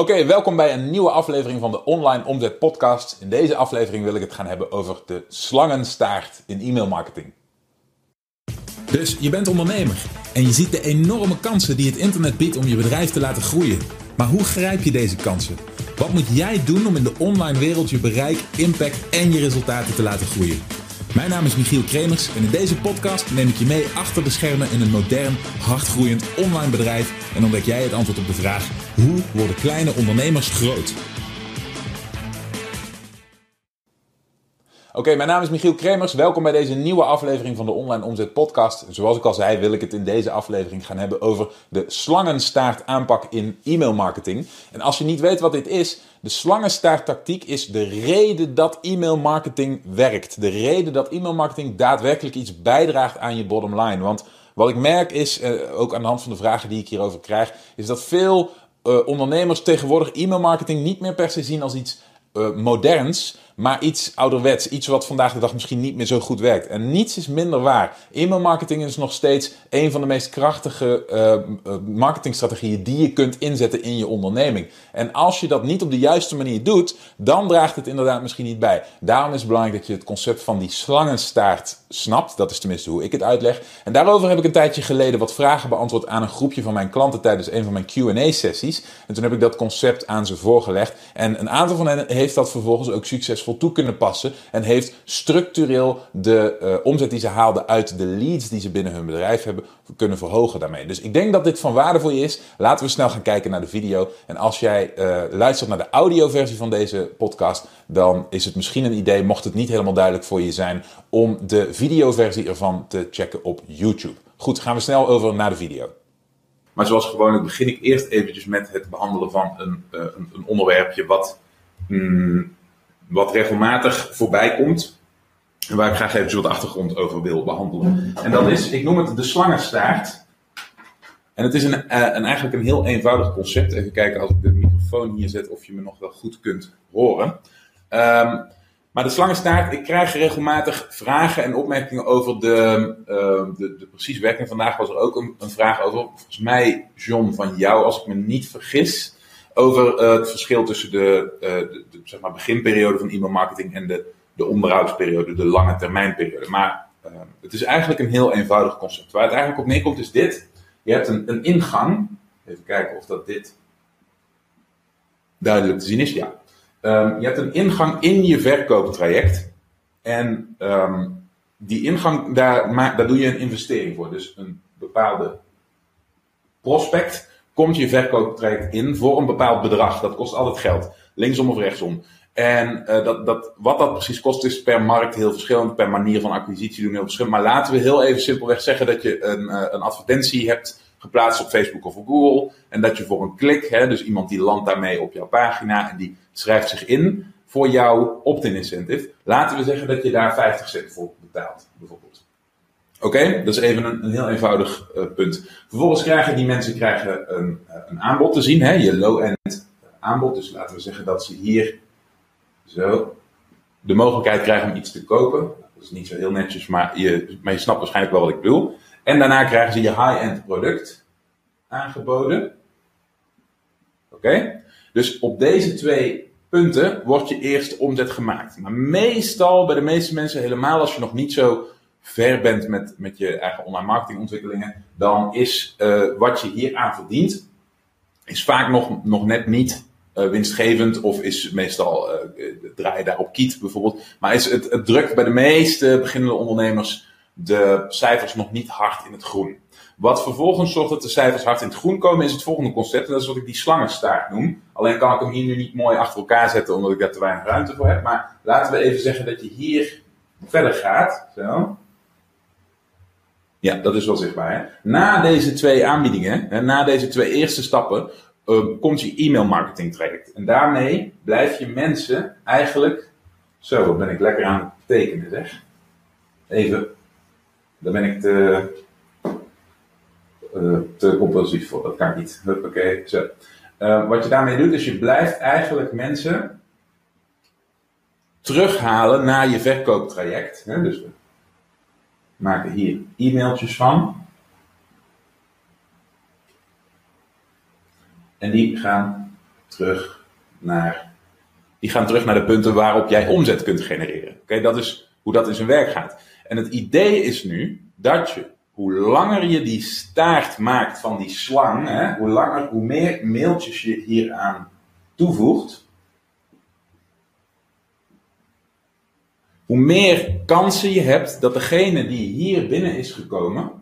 Oké, welkom bij een nieuwe aflevering van de Online Omzet Podcast. In deze aflevering wil ik het gaan hebben over de slangenstaart in e-mailmarketing. Dus je bent ondernemer en je ziet de enorme kansen die het internet biedt om je bedrijf te laten groeien. Maar hoe grijp je deze kansen? Wat moet jij doen om in de online wereld je bereik, impact en je resultaten te laten groeien? Mijn naam is Michiel Kremers en in deze podcast neem ik je mee achter de schermen in een modern, hardgroeiend online bedrijf en ontdek jij het antwoord op de vraag: hoe worden kleine ondernemers groot? Oké, mijn naam is Michiel Kremers. Welkom bij deze nieuwe aflevering van de Online Omzet Podcast. Zoals ik al zei, wil ik het in deze aflevering gaan hebben over de slangenstaart aanpak in e-mailmarketing. En als je niet weet wat dit is, de slangenstaarttactiek is de reden dat e-mailmarketing werkt. De reden dat e-mailmarketing daadwerkelijk iets bijdraagt aan je bottom line. Want wat ik merk is, eh, ook aan de hand van de vragen die ik hierover krijg, is dat veel uh, ondernemers tegenwoordig e-mailmarketing niet meer per se zien als iets uh, moderns, maar iets ouderwets. Iets wat vandaag de dag misschien niet meer zo goed werkt. En niets is minder waar. E-mailmarketing is nog steeds een van de meest krachtige uh, marketingstrategieën die je kunt inzetten in je onderneming. En als je dat niet op de juiste manier doet, dan draagt het inderdaad misschien niet bij. Daarom is het belangrijk dat je het concept van die slangenstaart snapt. Dat is tenminste hoe ik het uitleg. En daarover heb ik een tijdje geleden wat vragen beantwoord aan een groepje van mijn klanten tijdens een van mijn QA-sessies. En toen heb ik dat concept aan ze voorgelegd. En een aantal van hen heeft dat vervolgens ook succesvol toe kunnen passen. En heeft structureel de uh, omzet die ze haalden uit de leads die ze binnen hun bedrijf hebben kunnen verhogen daarmee. Dus ik denk dat dit van waarde voor je is. Laten we snel gaan kijken naar de video. En als jij uh, luistert naar de audioversie van deze podcast, dan is het misschien een idee, mocht het niet helemaal duidelijk voor je zijn, om de videoversie ervan te checken op YouTube. Goed, gaan we snel over naar de video. Maar zoals gewoonlijk begin ik eerst eventjes met het behandelen van een, uh, een, een onderwerpje wat mm, wat regelmatig voorbij komt. Waar ik graag even de achtergrond over wil behandelen. En dat is, ik noem het de slangenstaart. En het is een, uh, een, eigenlijk een heel eenvoudig concept. Even kijken als ik de microfoon hier zet of je me nog wel goed kunt horen. Um, maar de slangenstaart, ik krijg regelmatig vragen en opmerkingen over de, uh, de, de precieze werking. Vandaag was er ook een, een, vraag over, volgens mij John van jou, als ik me niet vergis over uh, het verschil tussen de, uh, de, de, zeg maar beginperiode van e-mailmarketing en de, de onderhoudsperiode, de lange termijnperiode. Maar uh, het is eigenlijk een heel eenvoudig concept. Waar het eigenlijk op neerkomt is dit. Je hebt een, een ingang. Even kijken of dat dit duidelijk te zien is. Ja. Um, je hebt een ingang in je verkooptraject. En um, die ingang, daar, daar doe je een investering voor. Dus een bepaalde prospect komt je verkooptraject in voor een bepaald bedrag. Dat kost altijd geld, linksom of rechtsom. En uh, dat, dat, wat dat precies kost is per markt heel verschillend, per manier van acquisitie doen heel verschillend. Maar laten we heel even simpelweg zeggen dat je een, uh, een advertentie hebt geplaatst op Facebook of op Google. En dat je voor een klik, hè, dus iemand die landt daarmee op jouw pagina en die schrijft zich in voor jouw opt-in incentive. Laten we zeggen dat je daar 50 cent voor betaalt, bijvoorbeeld. Oké, dat is even een, heel eenvoudig uh, punt. Vervolgens krijgen die mensen krijgen een, uh, een aanbod te zien, hè, je low-end aanbod. Dus laten we zeggen dat ze hier zo de mogelijkheid krijgen om iets te kopen. Dat is niet zo heel netjes, maar je, maar je snapt waarschijnlijk wel wat ik bedoel. En daarna krijgen ze je high-end product aangeboden. Oké, dus op deze twee punten wordt je eerste omzet gemaakt. Maar meestal, bij de meeste mensen, helemaal als je nog niet zo ver bent met, met je eigen online marketingontwikkelingen, dan is uh, wat je hier aan verdient, is vaak nog, nog net niet uh, winstgevend of is meestal, uh, draai je daarop kiet bijvoorbeeld. Maar is het, het drukt bij de meeste beginnende ondernemers de cijfers nog niet hard in het groen. Wat vervolgens zorgt dat de cijfers hard in het groen komen, is het volgende concept. En dat is wat ik die slangenstaart noem. Alleen kan ik hem hier nu niet mooi achter elkaar zetten, omdat ik daar te weinig ruimte voor heb. Maar laten we even zeggen dat je hier verder gaat. Zo. Ja, dat is wel zichtbaar. Hè? Na deze twee aanbiedingen, hè, na deze twee eerste stappen, uh, komt je e-mail marketing traject. En daarmee blijf je mensen eigenlijk. Zo, wat ben ik lekker aan het tekenen zeg. Even. Daar ben ik te, uh, compulsief voor. Dat kan niet. Oké, zo. Uh, wat je daarmee doet, is je blijft eigenlijk mensen terughalen naar je verkooptraject. Hè? Dus maken hier e-mailtjes van. En die gaan terug naar, die gaan terug naar de punten waarop jij omzet kunt genereren. Oké, dat is hoe dat in zijn werk gaat. En het idee is nu dat je, hoe langer je die staart maakt van die slang, hè, hoe langer, hoe meer mailtjes je hieraan toevoegt, hoe meer kansen je hebt dat degene die hier binnen is gekomen,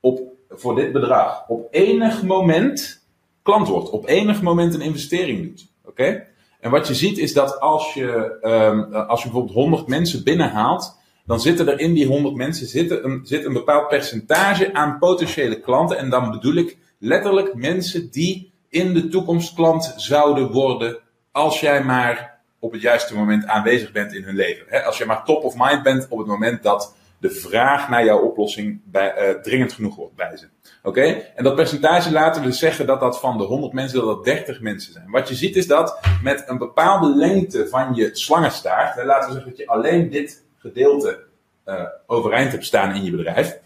op, voor dit bedrag, op enig moment klant wordt, op enig moment een investering doet. Oké? En wat je ziet is dat als je, um, als je bijvoorbeeld 100 mensen binnenhaalt, dan zitten er in die 100 mensen zitten een, zit een bepaald percentage aan potentiële klanten. En dan bedoel ik letterlijk mensen die in de toekomst klant zouden worden als jij maar op het juiste moment aanwezig bent in hun leven. als je maar top of mind bent op het moment dat de vraag naar jouw oplossing bij, uh, dringend genoeg wordt bij ze. Oké? En dat percentage laten we zeggen dat dat van de 100 mensen, dat dat 30 mensen zijn. Wat je ziet is dat met een bepaalde lengte van je slangenstaart, laten we zeggen dat je alleen dit gedeelte uh, overeind hebt staan in je bedrijf,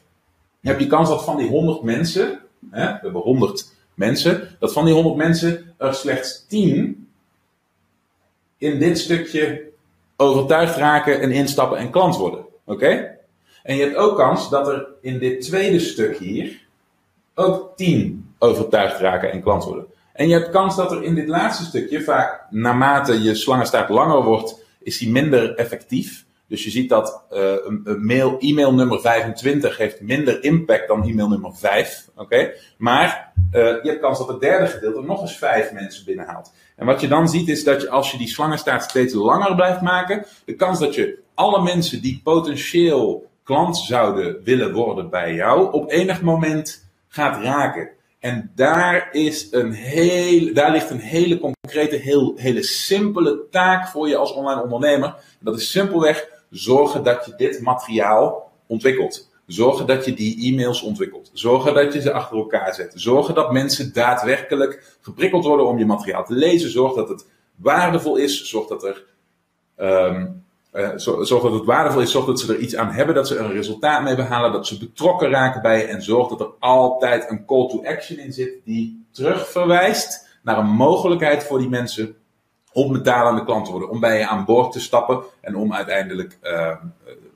heb je kans dat van die 100 mensen, hè, we hebben 100 mensen, dat van die 100 mensen er slechts 10 in dit stukje overtuigd raken en instappen en klant worden. Oké? En je hebt ook kans dat er in dit tweede stuk hier ook 10 overtuigd raken en klant worden. En je hebt kans dat er in dit laatste stukje, vaak naarmate je slangenstaart langer wordt, is die minder effectief. Dus je ziet dat uh, een, mail, e-mail nummer 25 heeft minder impact dan e-mail nummer 5. Oké? Maar uh, je hebt kans dat het derde gedeelte nog eens 5 mensen binnenhaalt. En wat je dan ziet is dat je als je die slangenstaart steeds langer blijft maken, de kans dat je alle mensen die potentieel klant zouden willen worden bij jou, op enig moment gaat raken. En daar, is een heel, daar ligt een hele concrete, heel, hele simpele taak voor je als online ondernemer. Dat is simpelweg zorgen dat je dit materiaal ontwikkelt. Zorgen dat je die e-mails ontwikkelt. Zorgen dat je ze achter elkaar zet. Zorgen dat mensen daadwerkelijk geprikkeld worden om je materiaal te lezen. Zorg dat het waardevol is. Zorg dat er um, uh, zorg dat het waardevol is, zorg dat ze er iets aan hebben, dat ze er een resultaat mee behalen, dat ze betrokken raken bij je en zorg dat er altijd een call to action in zit die terugverwijst naar een mogelijkheid voor die mensen om betalende klant te worden, om bij je aan boord te stappen en om uiteindelijk uh,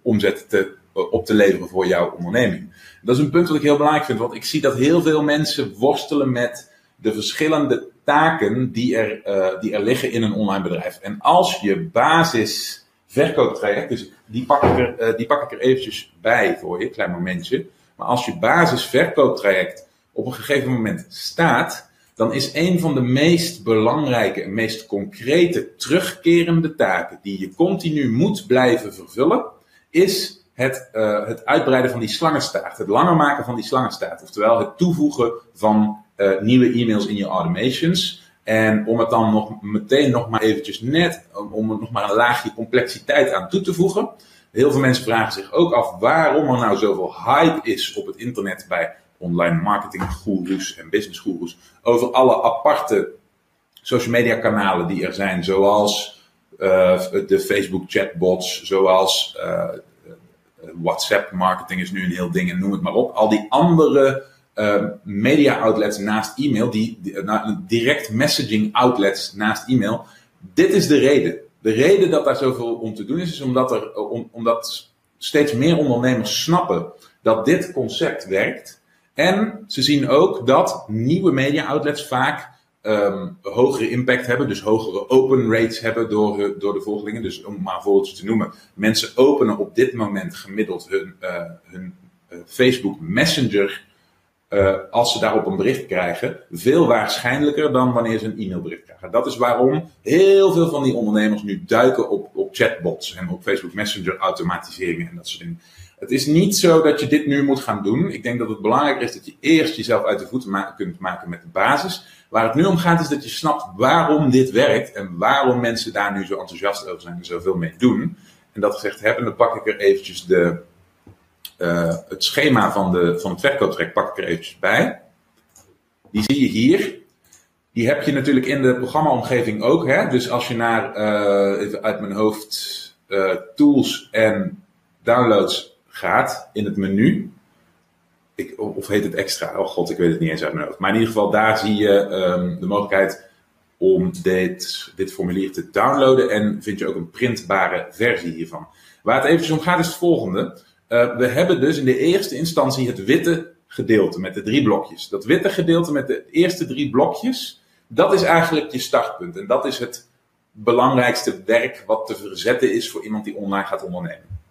omzet te, op te leveren voor jouw onderneming. Dat is een punt wat ik heel belangrijk vind, want ik zie dat heel veel mensen worstelen met de verschillende taken die er, uh, die er liggen in een online bedrijf. En als je basis verkooptraject. Dus die pak, ik er, die pak ik er eventjes bij voor je, klein momentje. Maar als je basis verkooptraject op een gegeven moment staat, dan is een van de meest belangrijke en meest concrete terugkerende taken die je continu moet blijven vervullen, is het, uh, het uitbreiden van die slangenstaart. Het langer maken van die slangenstaart. Oftewel het toevoegen van uh, nieuwe e-mails in je automations. En om het dan nog meteen nog maar eventjes net, om er nog maar een laagje complexiteit aan toe te voegen. Heel veel mensen vragen zich ook af waarom er nou zoveel hype is op het internet bij online marketing gurus en business gurus. Over alle aparte social media kanalen die er zijn, zoals uh, de Facebook chatbots, zoals uh, WhatsApp marketing is nu een heel ding en noem het maar op. Al die andere media outlets naast e-mail, die, direct messaging outlets naast e-mail. Dit is de reden. De reden dat daar zoveel om te doen is, is omdat, er, om, omdat steeds meer ondernemers snappen dat dit concept werkt. En ze zien ook dat nieuwe media outlets vaak um, hogere impact hebben, dus hogere open rates hebben door, door de volgelingen. Dus om maar voorbeeldjes te noemen, mensen openen op dit moment gemiddeld hun, uh, hun Facebook Messenger als ze daarop een bericht krijgen, veel waarschijnlijker dan wanneer ze een e-mailbericht krijgen. Dat is waarom heel veel van die ondernemers nu duiken op, op chatbots en op Facebook Messenger automatiseringen en dat soort dingen. Het is niet zo dat je dit nu moet gaan doen. Ik denk dat het belangrijker is dat je eerst jezelf uit de voeten kunt maken met de basis. Waar het nu om gaat is dat je snapt waarom dit werkt en waarom mensen daar nu zo enthousiast over zijn en zoveel mee doen. En dat gezegd hebben, dan pak ik er eventjes de, uh, het schema van, de, van het verkooptrek pak ik er eventjes bij. Die zie je hier. Die heb je natuurlijk in de programmaomgeving ook. Hè? Dus als je naar, uh, even uit mijn hoofd, uh, tools en downloads gaat in het menu. Ik, of heet het extra? Oh god, ik weet het niet eens uit mijn hoofd. Maar in ieder geval, daar zie je um, de mogelijkheid om dit, dit formulier te downloaden en vind je ook een printbare versie hiervan. Waar het even om gaat is het volgende. Uh, we hebben dus in de eerste instantie het witte gedeelte met de drie blokjes. Dat witte gedeelte met de eerste drie blokjes, dat is eigenlijk je startpunt. En dat is het belangrijkste werk wat te verzetten is voor iemand die online gaat ondernemen.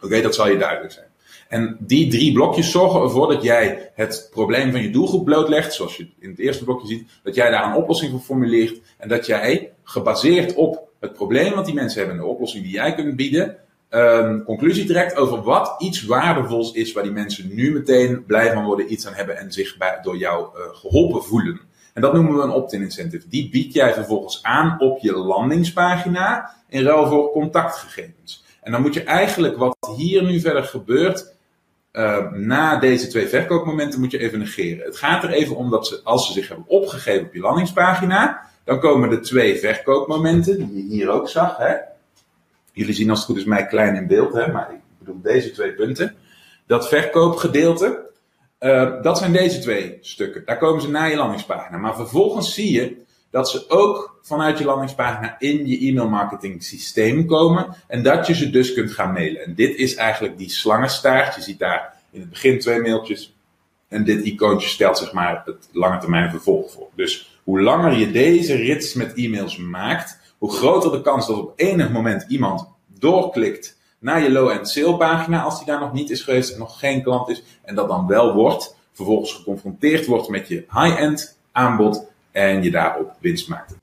Oké, dat zal je duidelijk zijn. En die drie blokjes zorgen ervoor dat jij het probleem van je doelgroep blootlegt, zoals je in het eerste blokje ziet, dat jij daar een oplossing voor formuleert en dat jij gebaseerd op het probleem wat die mensen hebben en de oplossing die jij kunt bieden, um, conclusie trekt over wat iets waardevols is waar die mensen nu meteen blij van worden, iets aan hebben en zich bij, door jou uh, geholpen voelen. En dat noemen we een opt-in incentive. Die bied jij vervolgens aan op je landingspagina in ruil voor contactgegevens. En dan moet je eigenlijk wat hier nu verder gebeurt, uh, na deze twee verkoopmomenten moet je even negeren. Het gaat er even om dat ze, als ze zich hebben opgegeven op je landingspagina, dan komen de twee verkoopmomenten, die je hier ook zag. Hè? Jullie zien als het goed is mij klein in beeld, hè? maar ik bedoel deze twee punten. Dat verkoopgedeelte, uh, dat zijn deze twee stukken. Daar komen ze naar je landingspagina. Maar vervolgens zie je dat ze ook vanuit je landingspagina in je e-mail marketing systeem komen. En dat je ze dus kunt gaan mailen. En dit is eigenlijk die slangenstaart. Je ziet daar in het begin twee mailtjes. En dit icoontje stelt zeg maar het lange termijn vervolg voor. Dus hoe langer je deze rits met e-mails maakt, hoe groter de kans dat op enig moment iemand doorklikt naar je low-end sale pagina als die daar nog niet is geweest en nog geen klant is. En dat dan wel wordt, vervolgens geconfronteerd wordt met je high-end aanbod en je daarop winst maakt.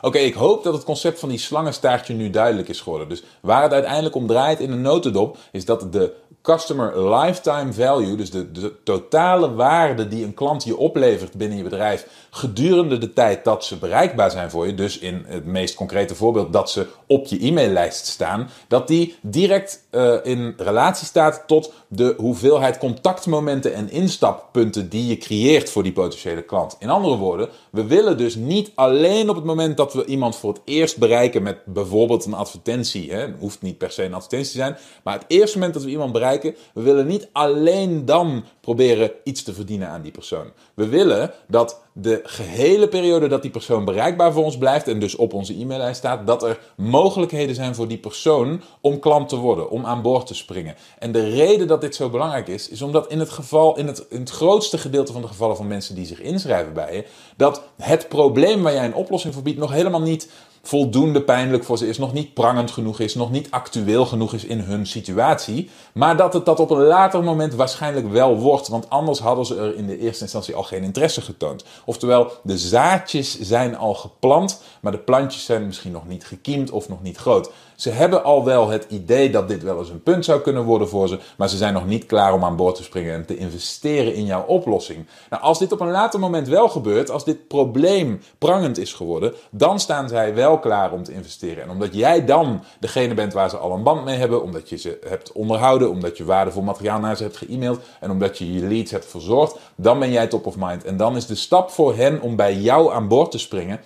Oké, ik hoop dat het concept van die slangenstaartje nu duidelijk is geworden. Dus waar het uiteindelijk om draait in een notendop, is dat de customer lifetime value, dus de, totale waarde die een klant je oplevert binnen je bedrijf gedurende de tijd dat ze bereikbaar zijn voor je, dus in het meest concrete voorbeeld dat ze op je e-maillijst staan, dat die direct uh, in relatie staat tot de hoeveelheid contactmomenten en instappunten die je creëert voor die potentiële klant. In andere woorden, we willen dus niet alleen op het moment dat we iemand voor het eerst bereiken met bijvoorbeeld een advertentie, hè, hoeft niet per se een advertentie te zijn, maar het eerste moment dat we iemand bereiken we willen niet alleen dan proberen iets te verdienen aan die persoon. We willen dat de gehele periode dat die persoon bereikbaar voor ons blijft en dus op onze e-maillijst staat, dat er mogelijkheden zijn voor die persoon om klant te worden, om aan boord te springen. En de reden dat dit zo belangrijk is, is omdat in het geval, in het, in het grootste gedeelte van de gevallen van mensen die zich inschrijven bij je, dat het probleem waar jij een oplossing voor biedt nog helemaal niet voldoende pijnlijk voor ze is, nog niet prangend genoeg is, nog niet actueel genoeg is in hun situatie. Maar dat het dat op een later moment waarschijnlijk wel wordt, want anders hadden ze er in de eerste instantie al geen interesse getoond. Oftewel, de zaadjes zijn al geplant, maar de plantjes zijn misschien nog niet gekiemd of nog niet groot. Ze hebben al wel het idee dat dit wel eens een punt zou kunnen worden voor ze, maar ze zijn nog niet klaar om aan boord te springen en te investeren in jouw oplossing. Nou, als dit op een later moment wel gebeurt, als dit probleem prangend is geworden, dan staan zij wel klaar om te investeren. En omdat jij dan degene bent waar ze al een band mee hebben, omdat je ze hebt onderhouden, omdat je waardevol materiaal naar ze hebt ge-mailed en omdat je je leads hebt verzorgd, dan ben jij top of mind. En dan is de stap voor hen om bij jou aan boord te springen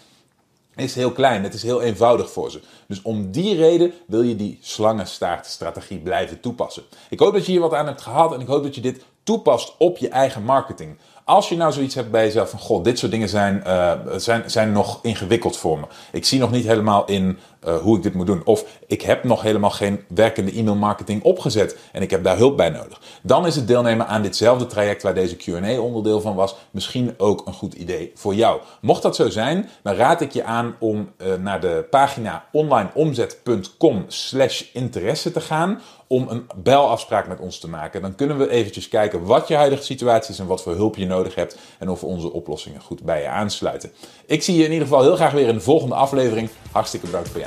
is heel klein. Het is heel eenvoudig voor ze. Dus om die reden wil je die slangenstaartstrategie blijven toepassen. Ik hoop dat je hier wat aan hebt gehad en ik hoop dat je dit toepast op je eigen marketing. Als je nou zoiets hebt bij jezelf van, god, dit soort dingen zijn, uh, zijn, zijn nog ingewikkeld voor me. Ik zie nog niet helemaal in uh, hoe ik dit moet doen. Of ik heb nog helemaal geen werkende e-mail marketing opgezet en ik heb daar hulp bij nodig. Dan is het deelnemen aan ditzelfde traject waar deze Q&A onderdeel van was, misschien ook een goed idee voor jou. Mocht dat zo zijn, dan raad ik je aan om uh, naar de pagina onlineomzet.com slash interesse te gaan om een belafspraak met ons te maken. Dan kunnen we eventjes kijken wat je huidige situatie is en wat voor hulp je nodig hebt en of onze oplossingen goed bij je aansluiten. Ik zie je in ieder geval heel graag weer in de volgende aflevering. Hartstikke bedankt voor je